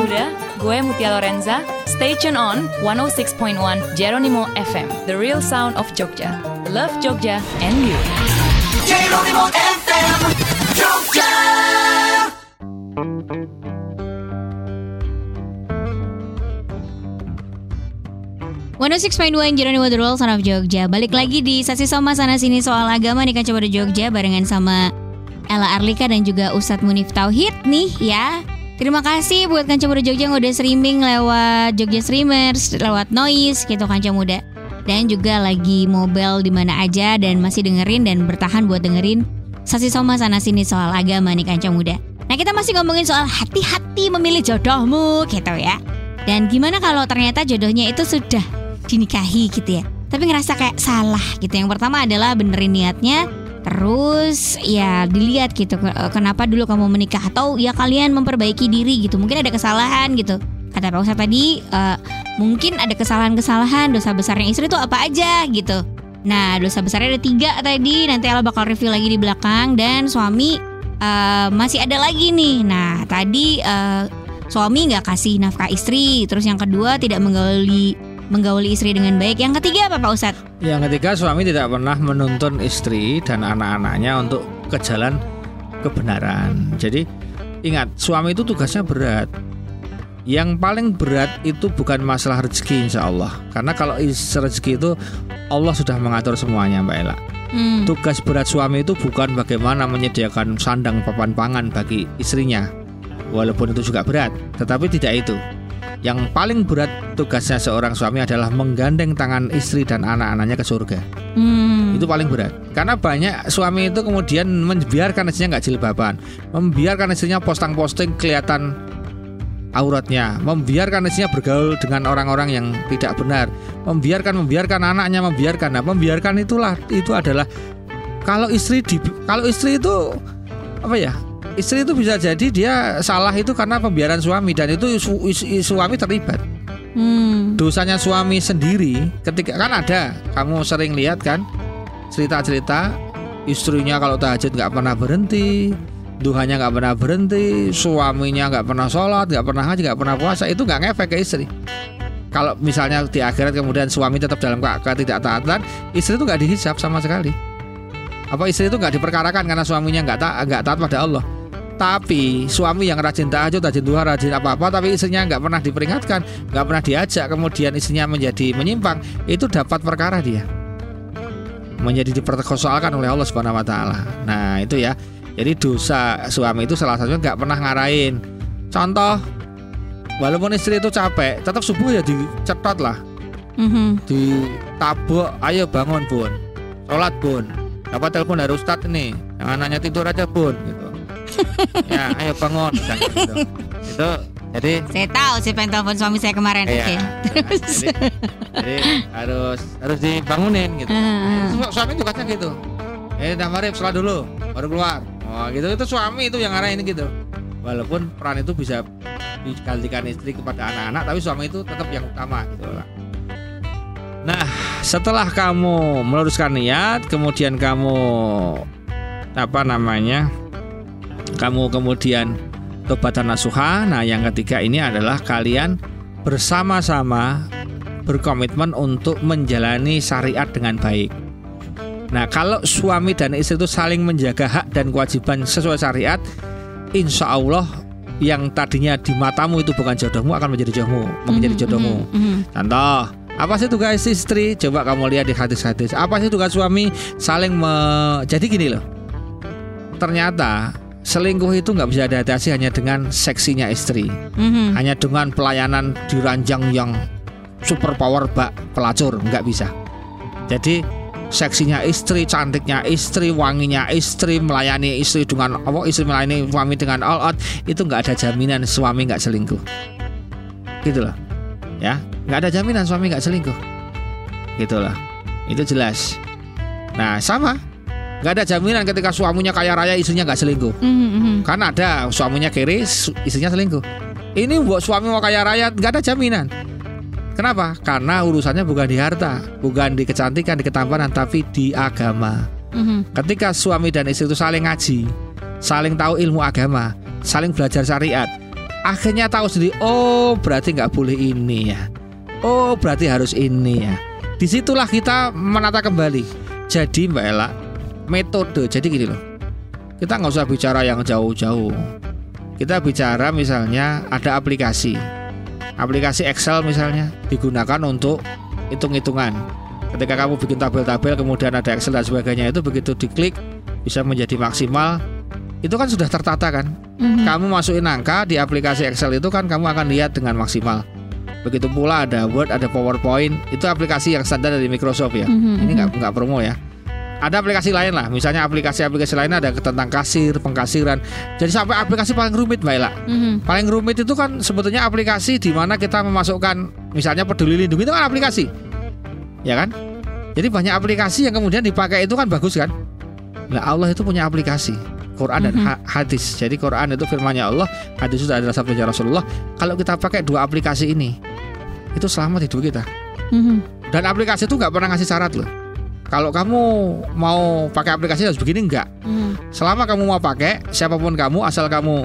Muda, gue Mutia Lorenza. Stay tune on 106.1 Jeronimo FM, the real sound of Jogja. Love Jogja and you. Jeronimo FM, Jogja. 106.1 Jeronimo The World Son of Jogja Balik lagi di Sasi Soma sana sini soal agama nih kan coba di Jogja Barengan sama Ella Arlika dan juga Ustadz Munif Tauhid nih ya Terima kasih buat Kanca Muda Jogja yang udah streaming lewat Jogja Streamers, lewat Noise gitu Kanca Muda. Dan juga lagi mobile di mana aja dan masih dengerin dan bertahan buat dengerin Sasi Soma sana sini soal agama nih Kanca Muda. Nah kita masih ngomongin soal hati-hati memilih jodohmu gitu ya. Dan gimana kalau ternyata jodohnya itu sudah dinikahi gitu ya tapi ngerasa kayak salah gitu yang pertama adalah benerin niatnya terus ya dilihat gitu kenapa dulu kamu menikah atau ya kalian memperbaiki diri gitu mungkin ada kesalahan gitu kata Pak Ustadz tadi uh, mungkin ada kesalahan-kesalahan dosa besarnya istri itu apa aja gitu. Nah dosa besarnya ada tiga tadi nanti Allah bakal review lagi di belakang dan suami uh, masih ada lagi nih. Nah tadi uh, suami nggak kasih nafkah istri, terus yang kedua tidak menggauli menggauli istri dengan baik. Yang ketiga apa Pak Ustadz? Yang ketiga suami tidak pernah menuntun istri dan anak-anaknya untuk ke jalan kebenaran. Jadi ingat suami itu tugasnya berat yang paling berat itu bukan masalah rezeki insya Allah Karena kalau rezeki itu Allah sudah mengatur semuanya Mbak Ella hmm. Tugas berat suami itu bukan bagaimana menyediakan sandang papan pangan bagi istrinya Walaupun itu juga berat Tetapi tidak itu Yang paling berat tugasnya seorang suami adalah menggandeng tangan istri dan anak-anaknya ke surga hmm. Itu paling berat Karena banyak suami itu kemudian membiarkan istrinya nggak jilbaban Membiarkan istrinya posting-posting kelihatan auratnya, membiarkan istrinya bergaul dengan orang-orang yang tidak benar, membiarkan membiarkan anaknya membiarkan. Nah, membiarkan itulah itu adalah kalau istri di kalau istri itu apa ya? Istri itu bisa jadi dia salah itu karena pembiaran suami dan itu su, su, suami terlibat. Hmm. Dosanya suami sendiri ketika kan ada kamu sering lihat kan cerita-cerita istrinya kalau tahajud nggak pernah berhenti duhanya nggak pernah berhenti, suaminya nggak pernah sholat, nggak pernah haji, nggak pernah puasa, itu nggak ngefek ke istri. Kalau misalnya di akhirat kemudian suami tetap dalam ketidaktaatan, istri itu nggak dihisap sama sekali. Apa istri itu nggak diperkarakan karena suaminya nggak taat, nggak taat pada Allah. Tapi suami yang rajin tahajud, rajin duha, rajin apa-apa, tapi istrinya nggak pernah diperingatkan, nggak pernah diajak, kemudian istrinya menjadi menyimpang, itu dapat perkara dia menjadi dipersoalkan oleh Allah Subhanahu Wa Taala. Nah itu ya. Jadi dosa suami itu salah satunya nggak pernah ngarahin. Contoh, walaupun istri itu capek, tetap subuh ya dicetot lah, mm-hmm. ditabuk, ayo bangun bun, sholat bun, dapat telepon dari ustadz nih, yang anaknya tidur aja bun, gitu. *laughs* ya, ayo bangun, gitu. *laughs* Itu jadi saya tahu sih pengen telepon suami saya kemarin. Iya, Oke. Okay. Terus. Jadi, jadi harus harus dibangunin gitu. Uh, Suami tugasnya gitu. Eh, udah marif sholat dulu, baru keluar. Oh gitu itu suami itu yang ini gitu. Walaupun peran itu bisa digantikan istri kepada anak-anak, tapi suami itu tetap yang utama gitu lah. Nah, setelah kamu meluruskan niat, kemudian kamu apa namanya? Kamu kemudian tobatan nasuha. Nah, yang ketiga ini adalah kalian bersama-sama berkomitmen untuk menjalani syariat dengan baik. Nah, kalau suami dan istri itu saling menjaga hak dan kewajiban sesuai syariat, insya Allah yang tadinya di matamu itu bukan jodohmu akan menjadi jodohmu, menjadi mm-hmm, jodohmu. Mm -hmm. Contoh, apa sih tugas istri? Coba kamu lihat di hadis-hadis. Apa sih tugas suami? Saling me... Jadi gini loh. Ternyata selingkuh itu nggak bisa diatasi hanya dengan seksinya istri, mm-hmm. hanya dengan pelayanan di ranjang yang super power bak pelacur nggak bisa. Jadi seksinya istri, cantiknya istri, wanginya istri, melayani istri dengan apa istri melayani suami dengan all out itu nggak ada jaminan suami nggak selingkuh. Gitu loh. Ya, nggak ada jaminan suami nggak selingkuh. Gitu loh. Itu jelas. Nah, sama nggak ada jaminan ketika suaminya kaya raya istrinya nggak selingkuh. Mm -hmm. Kan ada suaminya kiri, istrinya selingkuh. Ini buat suami mau kaya raya nggak ada jaminan. Kenapa? Karena urusannya bukan di harta, bukan di kecantikan, di ketampanan, tapi di agama. Mm-hmm. Ketika suami dan istri itu saling ngaji, saling tahu ilmu agama, saling belajar syariat, akhirnya tahu sendiri, oh berarti nggak boleh ini ya, oh berarti harus ini ya. Di situlah kita menata kembali. Jadi Mbak Ella, metode. Jadi gini loh, kita nggak usah bicara yang jauh-jauh. Kita bicara misalnya ada aplikasi aplikasi Excel misalnya digunakan untuk hitung-hitungan. Ketika kamu bikin tabel-tabel kemudian ada Excel dan sebagainya itu begitu diklik bisa menjadi maksimal itu kan sudah tertata kan. Mm-hmm. Kamu masukin angka di aplikasi Excel itu kan kamu akan lihat dengan maksimal. Begitu pula ada Word, ada PowerPoint, itu aplikasi yang standar dari Microsoft ya. Mm-hmm. Ini nggak nggak promo ya ada aplikasi lain lah misalnya aplikasi-aplikasi lain ada tentang kasir pengkasiran jadi sampai aplikasi paling rumit mbak Ella mm-hmm. paling rumit itu kan sebetulnya aplikasi di mana kita memasukkan misalnya peduli lindungi itu kan aplikasi ya kan jadi banyak aplikasi yang kemudian dipakai itu kan bagus kan nah Allah itu punya aplikasi Quran dan mm-hmm. hadis. Jadi Quran itu firmannya Allah, hadis itu adalah sabda Rasulullah. Kalau kita pakai dua aplikasi ini, itu selamat hidup kita. Mm-hmm. Dan aplikasi itu nggak pernah ngasih syarat loh. Kalau kamu mau pakai aplikasi harus begini enggak. Mm. Selama kamu mau pakai, siapa pun kamu, asal kamu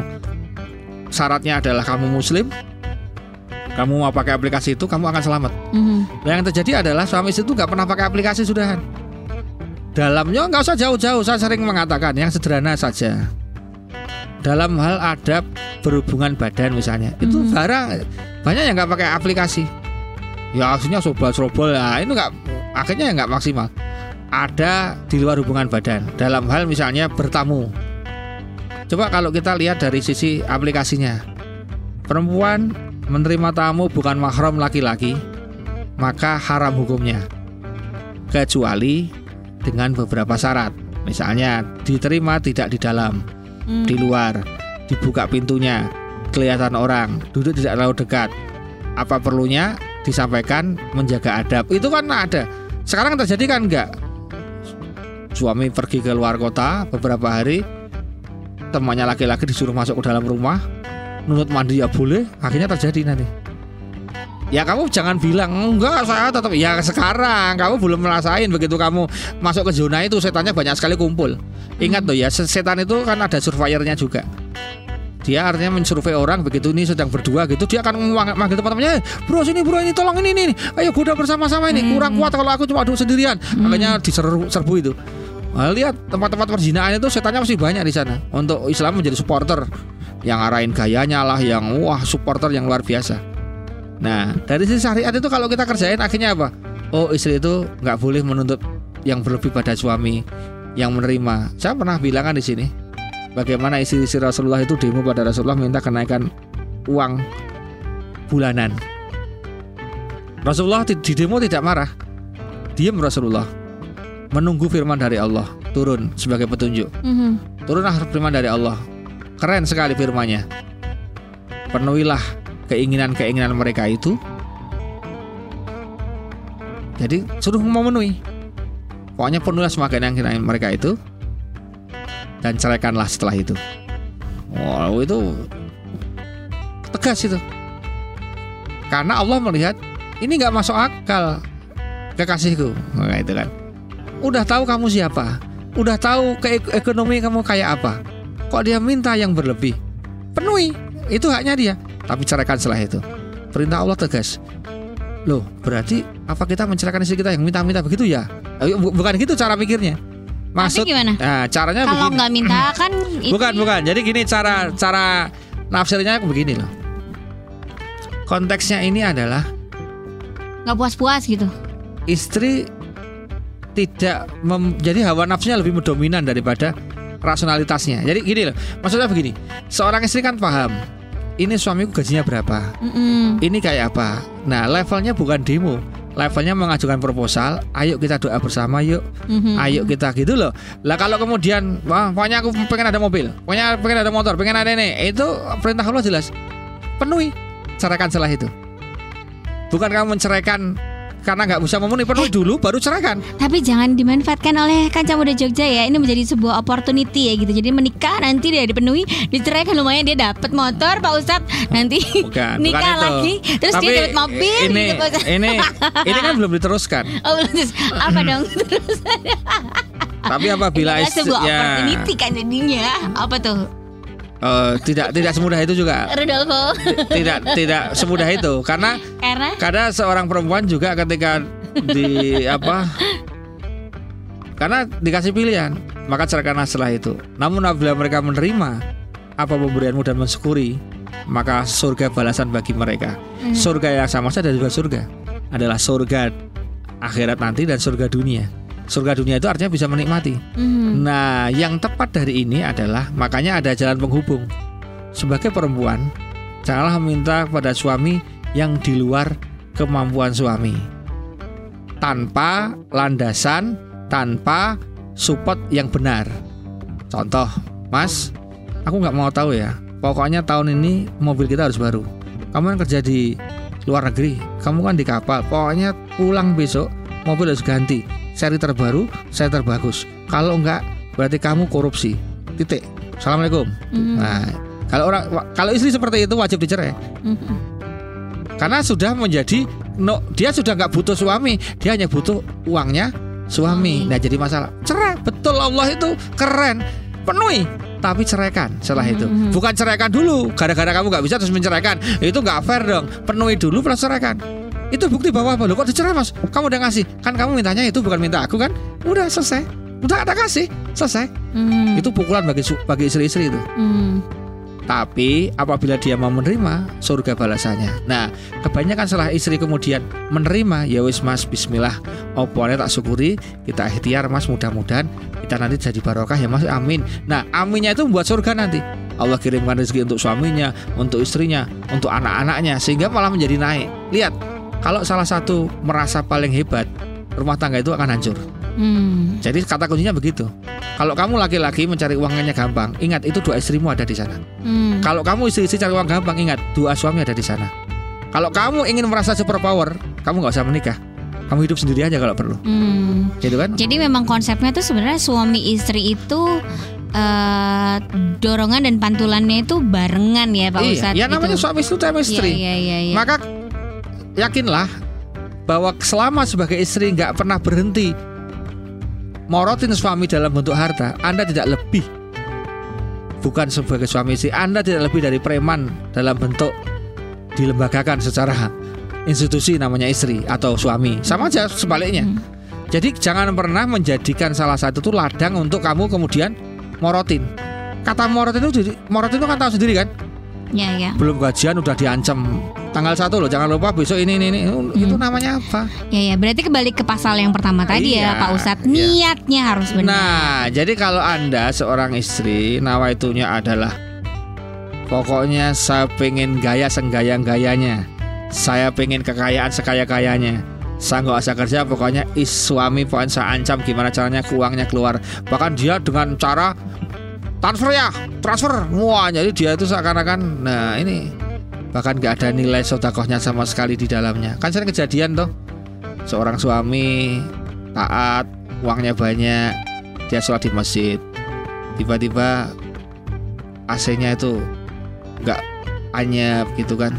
syaratnya adalah kamu muslim, kamu mau pakai aplikasi itu, kamu akan selamat. Mm-hmm. Yang terjadi adalah suami istri itu nggak pernah pakai aplikasi sudahan dalamnya nggak usah jauh-jauh saya sering mengatakan yang sederhana saja dalam hal adab berhubungan badan misalnya itu hmm. barang banyak yang nggak pakai aplikasi ya akhirnya sobal-sobal ya itu nggak akhirnya nggak maksimal. Ada di luar hubungan badan. Dalam hal misalnya bertamu. Coba kalau kita lihat dari sisi aplikasinya. Perempuan menerima tamu bukan mahram laki-laki maka haram hukumnya. Kecuali dengan beberapa syarat. Misalnya diterima tidak di dalam, hmm. di luar, dibuka pintunya, kelihatan orang, duduk tidak terlalu dekat. Apa perlunya disampaikan menjaga adab. Itu kan ada. Sekarang terjadi kan enggak? Suami pergi ke luar kota beberapa hari, temannya laki-laki disuruh masuk ke dalam rumah, nunut mandi ya boleh, akhirnya terjadi nanti. Ya kamu jangan bilang enggak saya tetap ya sekarang kamu belum merasain begitu kamu masuk ke zona itu setannya banyak sekali kumpul. Ingat tuh ya setan itu kan ada surveyornya juga. Dia artinya mensurvei orang begitu ini sedang berdua gitu dia akan manggil teman-temannya, bro sini bro ini tolong ini ini, ayo kuda bersama-sama ini kurang kuat kalau aku cuma duduk sendirian. Makanya diserbu serbu itu. Nah, lihat tempat-tempat perjinaan itu setannya masih banyak di sana. Untuk Islam menjadi supporter yang arahin gayanya lah, yang wah supporter yang luar biasa. Nah, dari sisi syariat itu kalau kita kerjain akhirnya apa? Oh, istri itu nggak boleh menuntut yang berlebih pada suami yang menerima. Saya pernah bilang kan di sini, bagaimana istri-istri Rasulullah itu demo pada Rasulullah minta kenaikan uang bulanan. Rasulullah di, demo tidak marah, diam Rasulullah, menunggu firman dari Allah turun sebagai petunjuk. Mm-hmm. Turunlah firman dari Allah, keren sekali firmannya. Penuhilah keinginan-keinginan mereka itu jadi suruh memenuhi pokoknya penuhlah semua keinginan mereka itu dan ceraikanlah setelah itu wow itu tegas itu karena Allah melihat ini nggak masuk akal kekasihku nah, itu kan udah tahu kamu siapa udah tahu ke ekonomi kamu kayak apa kok dia minta yang berlebih penuhi itu haknya dia tapi ceraikan setelah itu. Perintah Allah tegas. Loh, berarti apa kita menceraikan istri kita yang minta-minta begitu ya? Eh, bukan gitu cara pikirnya. Maksud gimana? Nah, caranya Kalau nggak minta *laughs* kan Bukan, bukan. Jadi gini cara cara nafsirnya begini loh. Konteksnya ini adalah nggak puas-puas gitu. Istri tidak mem, jadi hawa nafsunya lebih dominan daripada rasionalitasnya. Jadi gini loh, maksudnya begini, seorang istri kan paham ini suamiku gajinya berapa mm-hmm. ini kayak apa nah levelnya bukan demo levelnya mengajukan proposal ayo kita doa bersama yuk. Mm-hmm. ayo kita gitu loh. Lah kalau kemudian wah pokoknya aku pengen ada mobil pokoknya pengen ada motor pengen ada ini. Itu perintah Allah jelas. Penuhi ceraikan setelah itu. Bukan kamu menceraikan karena nggak bisa memenuhi penuhi eh, dulu baru ceraikan. Tapi jangan dimanfaatkan oleh kancah muda Jogja ya. Ini menjadi sebuah opportunity ya gitu. Jadi menikah nanti dia dipenuhi, diceraikan lumayan dia dapat motor Pak Ustadz. Nanti bukan, *laughs* nikah bukan lagi, terus Tapi dia dapat mobil. Ini gitu, ini *laughs* ini kan belum diteruskan. Oh belum terus apa dong terus? *laughs* Tapi apabila ini sebuah ya, opportunity kan jadinya apa tuh? Uh, tidak tidak semudah itu juga. Rudolfo. Tidak tidak semudah itu karena karena karena seorang perempuan juga ketika di apa karena dikasih pilihan maka ceraikanlah setelah itu. Namun apabila mereka menerima apa pemberianmu dan mensyukuri maka surga balasan bagi mereka. Hmm. Surga yang sama saja juga surga adalah surga akhirat nanti dan surga dunia surga dunia itu artinya bisa menikmati. Mm. Nah, yang tepat dari ini adalah makanya ada jalan penghubung. Sebagai perempuan, janganlah meminta kepada suami yang di luar kemampuan suami. Tanpa landasan, tanpa support yang benar. Contoh, Mas, aku nggak mau tahu ya. Pokoknya tahun ini mobil kita harus baru. Kamu kan kerja di luar negeri, kamu kan di kapal. Pokoknya pulang besok mobil harus ganti seri terbaru, seri terbagus. Kalau enggak, berarti kamu korupsi. Titik. Assalamualaikum. Mm. Nah, kalau orang kalau istri seperti itu wajib dicerai. Mm -hmm. Karena sudah menjadi no, dia sudah nggak butuh suami, dia hanya butuh uangnya suami. Nah, jadi masalah. Cerai. Betul Allah itu keren. Penuhi tapi ceraikan setelah itu. Mm -hmm. Bukan ceraikan dulu, gara-gara kamu nggak bisa terus menceraikan. Itu nggak fair dong. Penuhi dulu plus ceraikan. Itu bukti bahwa apa? Lo kok dicerai mas? Kamu udah ngasih. Kan kamu mintanya itu bukan minta aku kan? Udah selesai. Udah ada kasih. Selesai. Mm. Itu pukulan bagi bagi istri-istri itu. Mm. Tapi apabila dia mau menerima surga balasannya. Nah, kebanyakan setelah istri kemudian menerima, ya wis Mas bismillah. Opone tak syukuri, kita ikhtiar Mas mudah-mudahan kita nanti jadi barokah ya Mas. Amin. Nah, aminnya itu membuat surga nanti. Allah kirimkan rezeki untuk suaminya, untuk istrinya, untuk anak-anaknya sehingga malah menjadi naik. Lihat, kalau salah satu merasa paling hebat, rumah tangga itu akan hancur. Hmm. Jadi kata kuncinya begitu. Kalau kamu laki-laki mencari uangnya gampang, ingat itu dua istrimu ada di sana. Hmm. Kalau kamu istri-istri cari uang gampang, ingat dua suami ada di sana. Kalau kamu ingin merasa super power, kamu nggak usah menikah. Kamu hidup sendiri aja kalau perlu. Hmm. Gitu kan? Jadi memang konsepnya tuh sebenarnya suami istri itu uh, dorongan dan pantulannya itu barengan ya Pak iya, Ustadz. Ya namanya gitu. suami istri chemistry. Iya, iya, iya, iya. Maka yakinlah bahwa selama sebagai istri nggak pernah berhenti morotin suami dalam bentuk harta, Anda tidak lebih bukan sebagai suami istri, Anda tidak lebih dari preman dalam bentuk dilembagakan secara institusi namanya istri atau suami. Sama aja sebaliknya. Hmm. Jadi jangan pernah menjadikan salah satu itu ladang untuk kamu kemudian morotin. Kata morotin itu morotin itu kan tahu sendiri kan? Ya, ya. Belum gajian udah diancam tanggal satu loh jangan lupa besok ini ini, ini. Hmm. itu namanya apa ya ya berarti kembali ke pasal yang pertama tadi ya, iya, ya Pak Ustadz iya. niatnya harus benar nah jadi kalau anda seorang istri nawaitunya adalah pokoknya saya pengen gaya senggaya gayanya saya pengen kekayaan sekaya kayanya saya nggak usah kerja pokoknya is suami pokoknya saya ancam gimana caranya uangnya keluar bahkan dia dengan cara transfer ya transfer. Wah jadi dia itu seakan-akan nah ini bahkan gak ada nilai sodakohnya sama sekali di dalamnya. Kan sering kejadian tuh seorang suami taat uangnya banyak dia sholat di masjid. Tiba-tiba AC-nya itu nggak anyap gitu kan.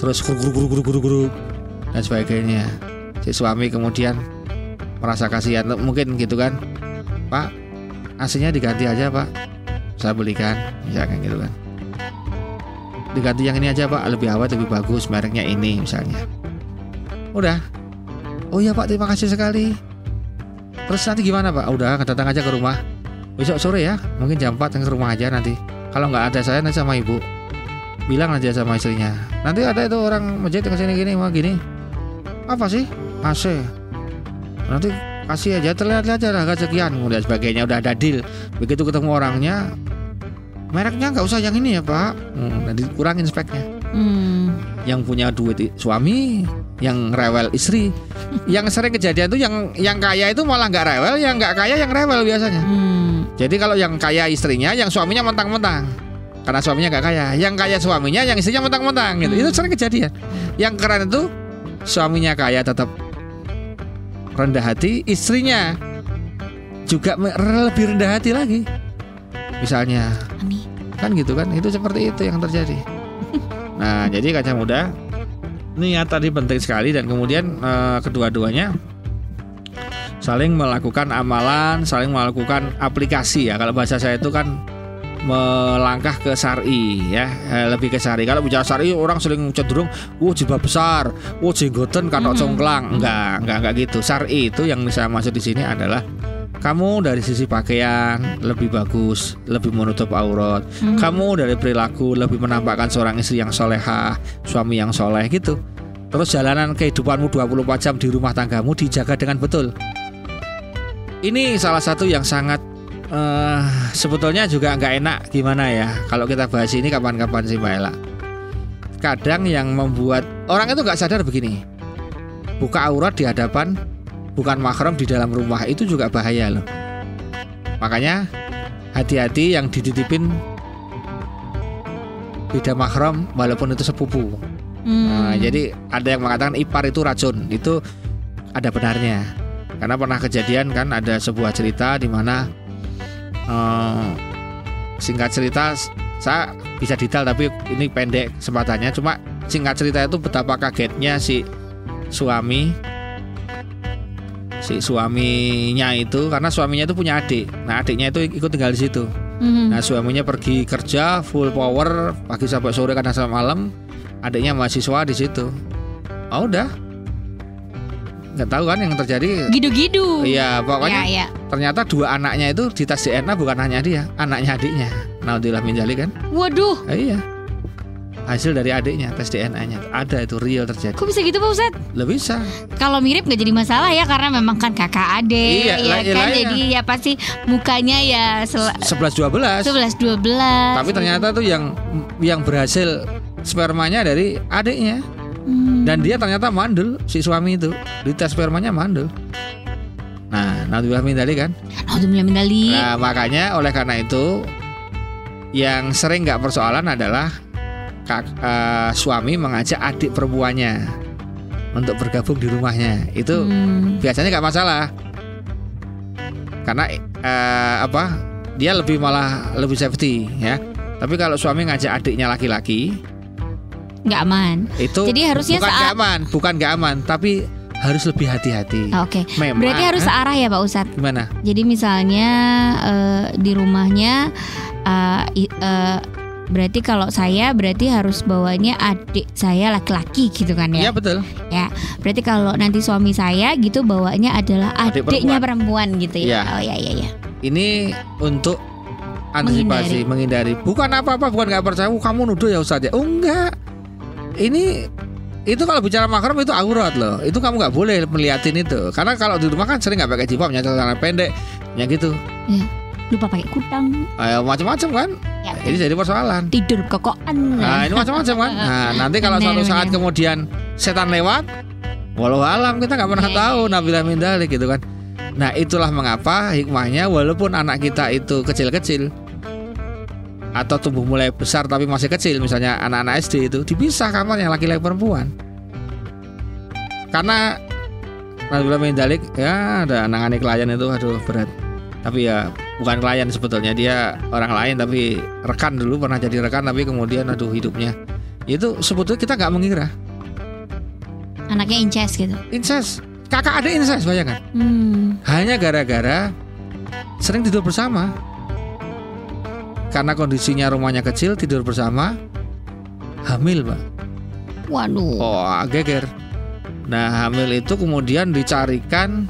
Terus guru guru guru guru guru dan sebagainya. Si suami kemudian merasa kasihan mungkin gitu kan. Pak AC-nya diganti aja pak saya belikan. Misalkan gitu kan. Diganti yang ini aja pak. Lebih awet lebih bagus mereknya ini misalnya. Udah. Oh iya pak. Terima kasih sekali. Terus nanti gimana pak? Udah datang aja ke rumah. Besok sore ya. Mungkin jam 4 ke rumah aja nanti. Kalau nggak ada saya nanti sama ibu. Bilang aja sama istrinya. Nanti ada itu orang masjid ke sini gini mau gini. Apa sih? AC nanti kasih aja. Terlihat aja harga sekian kemudian sebagainya. Udah ada deal. Begitu ketemu orangnya mereknya nggak usah yang ini ya pak. Hmm, nanti kurangin speknya. Hmm. yang punya duit suami yang rewel istri. *laughs* Yang sering kejadian tuh yang yang kaya itu malah nggak rewel yang nggak kaya yang rewel biasanya. Hmm. jadi kalau yang kaya istrinya yang suaminya mentang-mentang. Karena suaminya nggak kaya. Yang kaya suaminya yang istrinya mentang-mentang gitu. Hmm. itu sering kejadian. Yang keren itu suaminya kaya tetap rendah hati istrinya juga lebih rendah hati lagi. Misalnya kan gitu kan? Itu seperti itu yang terjadi. *laughs* Nah jadi kaca muda niat tadi penting sekali dan kemudian uh, kedua-duanya saling melakukan amalan saling melakukan aplikasi ya. Kalau bahasa saya itu kan melangkah ke sari ya. Eh, lebih ke sari kalau bicara sari orang sering cenderung wah jilbab besar. Wah jenggoten kanok hmm. congklang. Enggak enggak enggak gitu. Sari itu yang saya maksud di sini adalah kamu dari sisi pakaian lebih bagus, lebih menutup aurat. Hmm. Kamu dari perilaku lebih menampakkan seorang istri yang solehah, suami yang soleh gitu. Terus jalanan kehidupanmu 24 jam di rumah tanggamu dijaga dengan betul. Ini salah satu yang sangat uh, sebetulnya juga nggak enak gimana ya kalau kita bahas ini kapan-kapan sih Mbak Ella. Kadang yang membuat orang itu nggak sadar begini, buka aurat di hadapan bukan mahram di dalam rumah itu juga bahaya loh. Makanya hati-hati yang dititipin tidak mahram walaupun itu sepupu. Hmm. Nah, jadi ada yang mengatakan ipar itu racun, itu ada benarnya. Karena pernah kejadian kan ada sebuah cerita di mana uh, singkat cerita saya bisa detail tapi ini pendek kesempatannya cuma singkat cerita itu betapa kagetnya si suami si suaminya itu karena suaminya itu punya adik. Nah adiknya itu ikut tinggal di situ. Mm-hmm. nah suaminya pergi kerja full power pagi sampai sore kadang sampai malam. Adiknya mahasiswa di situ. Oh udah. Nggak tahu kan yang terjadi. Gidu-gidu. Iya pokoknya ya, ya. ternyata dua anaknya itu di tes DNA bukan hanya dia anaknya adiknya. Naudillah minjali kan. Waduh. Eh, iya hasil dari adiknya tes DNA-nya ada itu real terjadi. Kok bisa gitu Pak Ustad? Lebih bisa. Kalau mirip nggak jadi masalah ya karena memang kan kakak adik iya, ya iya, kan iya. jadi ya pasti mukanya ya sebelas dua belas. Sebelas dua belas. Tapi ternyata tuh yang yang berhasil spermanya dari adiknya. Hmm. Dan dia ternyata mandul si suami itu di tes spermanya mandul. Nah, naudzubillah min tadi kan? Naudzubillah min Nah, makanya oleh karena itu yang sering nggak persoalan adalah kak, uh, suami mengajak adik perempuannya untuk bergabung di rumahnya. Itu hmm. biasanya nggak masalah. Karena uh, apa? Dia lebih malah lebih safety ya. Tapi kalau suami ngajak adiknya laki-laki, nggak aman. Itu jadi harusnya bukan nggak aman, bukan nggak aman, tapi harus lebih hati-hati. Oke. Okay. Berarti harus eh? searah ya Pak Ustadz. Gimana? Jadi misalnya uh, di rumahnya uh, uh, berarti kalau saya berarti harus bawanya adik saya laki-laki gitu kan ya? Iya betul. Ya, berarti kalau nanti suami saya gitu bawanya adalah adik adiknya perempuan. perempuan gitu ya. ya. Oh ya ya ya. Ini untuk antisipasi menghindari. menghindari. Bukan apa-apa, bukan nggak percaya. Oh, kamu nuduh ya Ustadz ya? Oh enggak ini itu kalau bicara makrom itu aurat loh itu kamu nggak boleh melihatin itu karena kalau di rumah kan sering nggak pakai jilbab nyata celana pendek ya gitu ya, lupa pakai kutang Ayo macam-macam kan? Ya. ini jadi persoalan. Tidur kokoan nah ini macam-macam kan? *laughs* Nah nanti kalau suatu saat kemudian setan lewat walau alam kita nggak pernah ya, tahu ya. nabilah mindalik gitu kan? Nah itulah mengapa hikmahnya walaupun anak kita itu kecil-kecil atau tumbuh mulai besar tapi masih kecil misalnya anak-anak SD itu dipisah kamarnya laki-laki perempuan. Karena Nabilah Mendalik ya ada nangani klien itu aduh berat. Tapi ya bukan klien sebetulnya dia orang lain tapi rekan dulu pernah jadi rekan tapi kemudian aduh hidupnya. Itu sebetulnya kita nggak mengira. Anaknya incest gitu? Incest. Kakak ada incest bayangkan. Hmm. hanya gara-gara sering tidur bersama. Karena kondisinya rumahnya kecil tidur bersama hamil pak. Waduh. Oh geger. Nah hamil itu kemudian dicarikan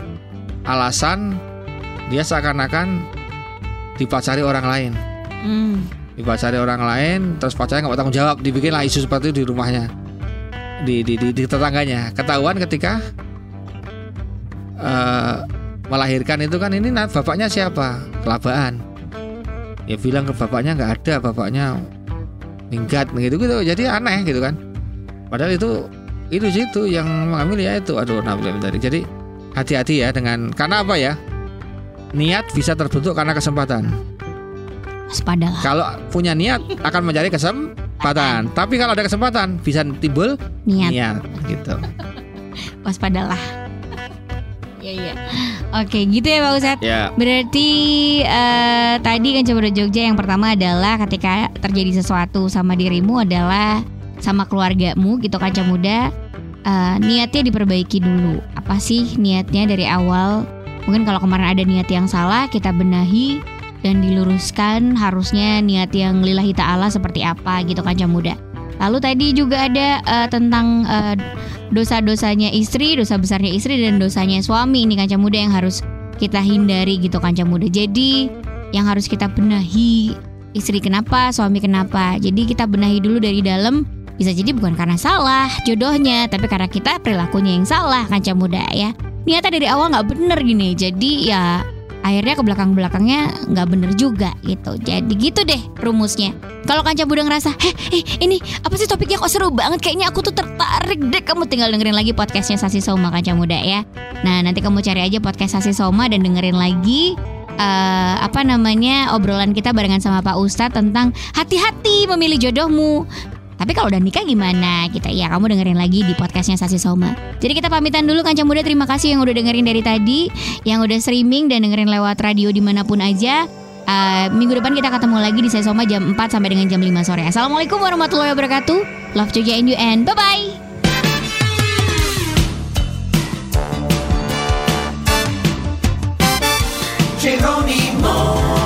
alasan dia seakan-akan dipacari orang lain. Hmm. dipacari orang lain terus pacarnya nggak bertanggung jawab. Dibikinlah isu seperti itu di rumahnya. Di di, di, di tetangganya. Ketahuan ketika uh, melahirkan itu kan ini bapaknya siapa? Kelabaan ya bilang ke bapaknya nggak ada bapaknya minggat begitu gitu. Jadi aneh gitu kan. Padahal itu itu situ yang mengambil ya itu. Aduh nabi tadi jadi hati-hati ya dengan karena apa ya niat bisa terbentuk karena kesempatan Waspada. Kalau punya niat akan mencari kesempatan. Tapi kalau ada kesempatan bisa timbul niat, niat gitu. *laughs* Waspadalah. Iya iya. Oke, gitu ya Pak Ustadz. Ya. Berarti uh, tadi kan coba Jogja yang pertama adalah ketika terjadi sesuatu sama dirimu adalah sama keluargamu gitu kan muda uh, niatnya diperbaiki dulu. Apa sih niatnya dari awal? Mungkin kalau kemarin ada niat yang salah kita benahi dan diluruskan harusnya niat yang lillahi ta'ala seperti apa gitu kan muda. Lalu tadi juga ada uh, tentang uh, dosa-dosanya istri, dosa besarnya istri dan dosanya suami ini kanca muda yang harus kita hindari gitu kanca muda. Jadi yang harus kita benahi istri kenapa, suami kenapa. Jadi kita benahi dulu dari dalam. Bisa jadi bukan karena salah jodohnya, tapi karena kita perilakunya yang salah kanca muda ya. Niatnya dari awal nggak bener gini. Jadi ya akhirnya ke belakang-belakangnya nggak bener juga gitu. Jadi gitu deh rumusnya. Kalau kanca Buda ngerasa, heh, eh, ini apa sih topiknya kok seru banget? Kayaknya aku tuh tertarik deh. Kamu tinggal dengerin lagi podcastnya Sasi Soma kanca muda ya. Nah nanti kamu cari aja podcast Sasi Soma dan dengerin lagi uh, apa namanya obrolan kita barengan sama Pak Ustadz tentang hati-hati memilih jodohmu. Tapi kalau udah nikah gimana Kita ya kamu dengerin lagi di podcastnya Sasi Soma. Jadi kita pamitan dulu kan Muda terima kasih yang udah dengerin dari tadi, yang udah streaming dan dengerin lewat radio di mana pun aja. Uh, minggu depan kita ketemu lagi di Sasi Soma jam 4 sampai dengan jam 5 sore. Assalamualaikum warahmatullahi wabarakatuh. Love Jogja and you and bye-bye. Geronimo.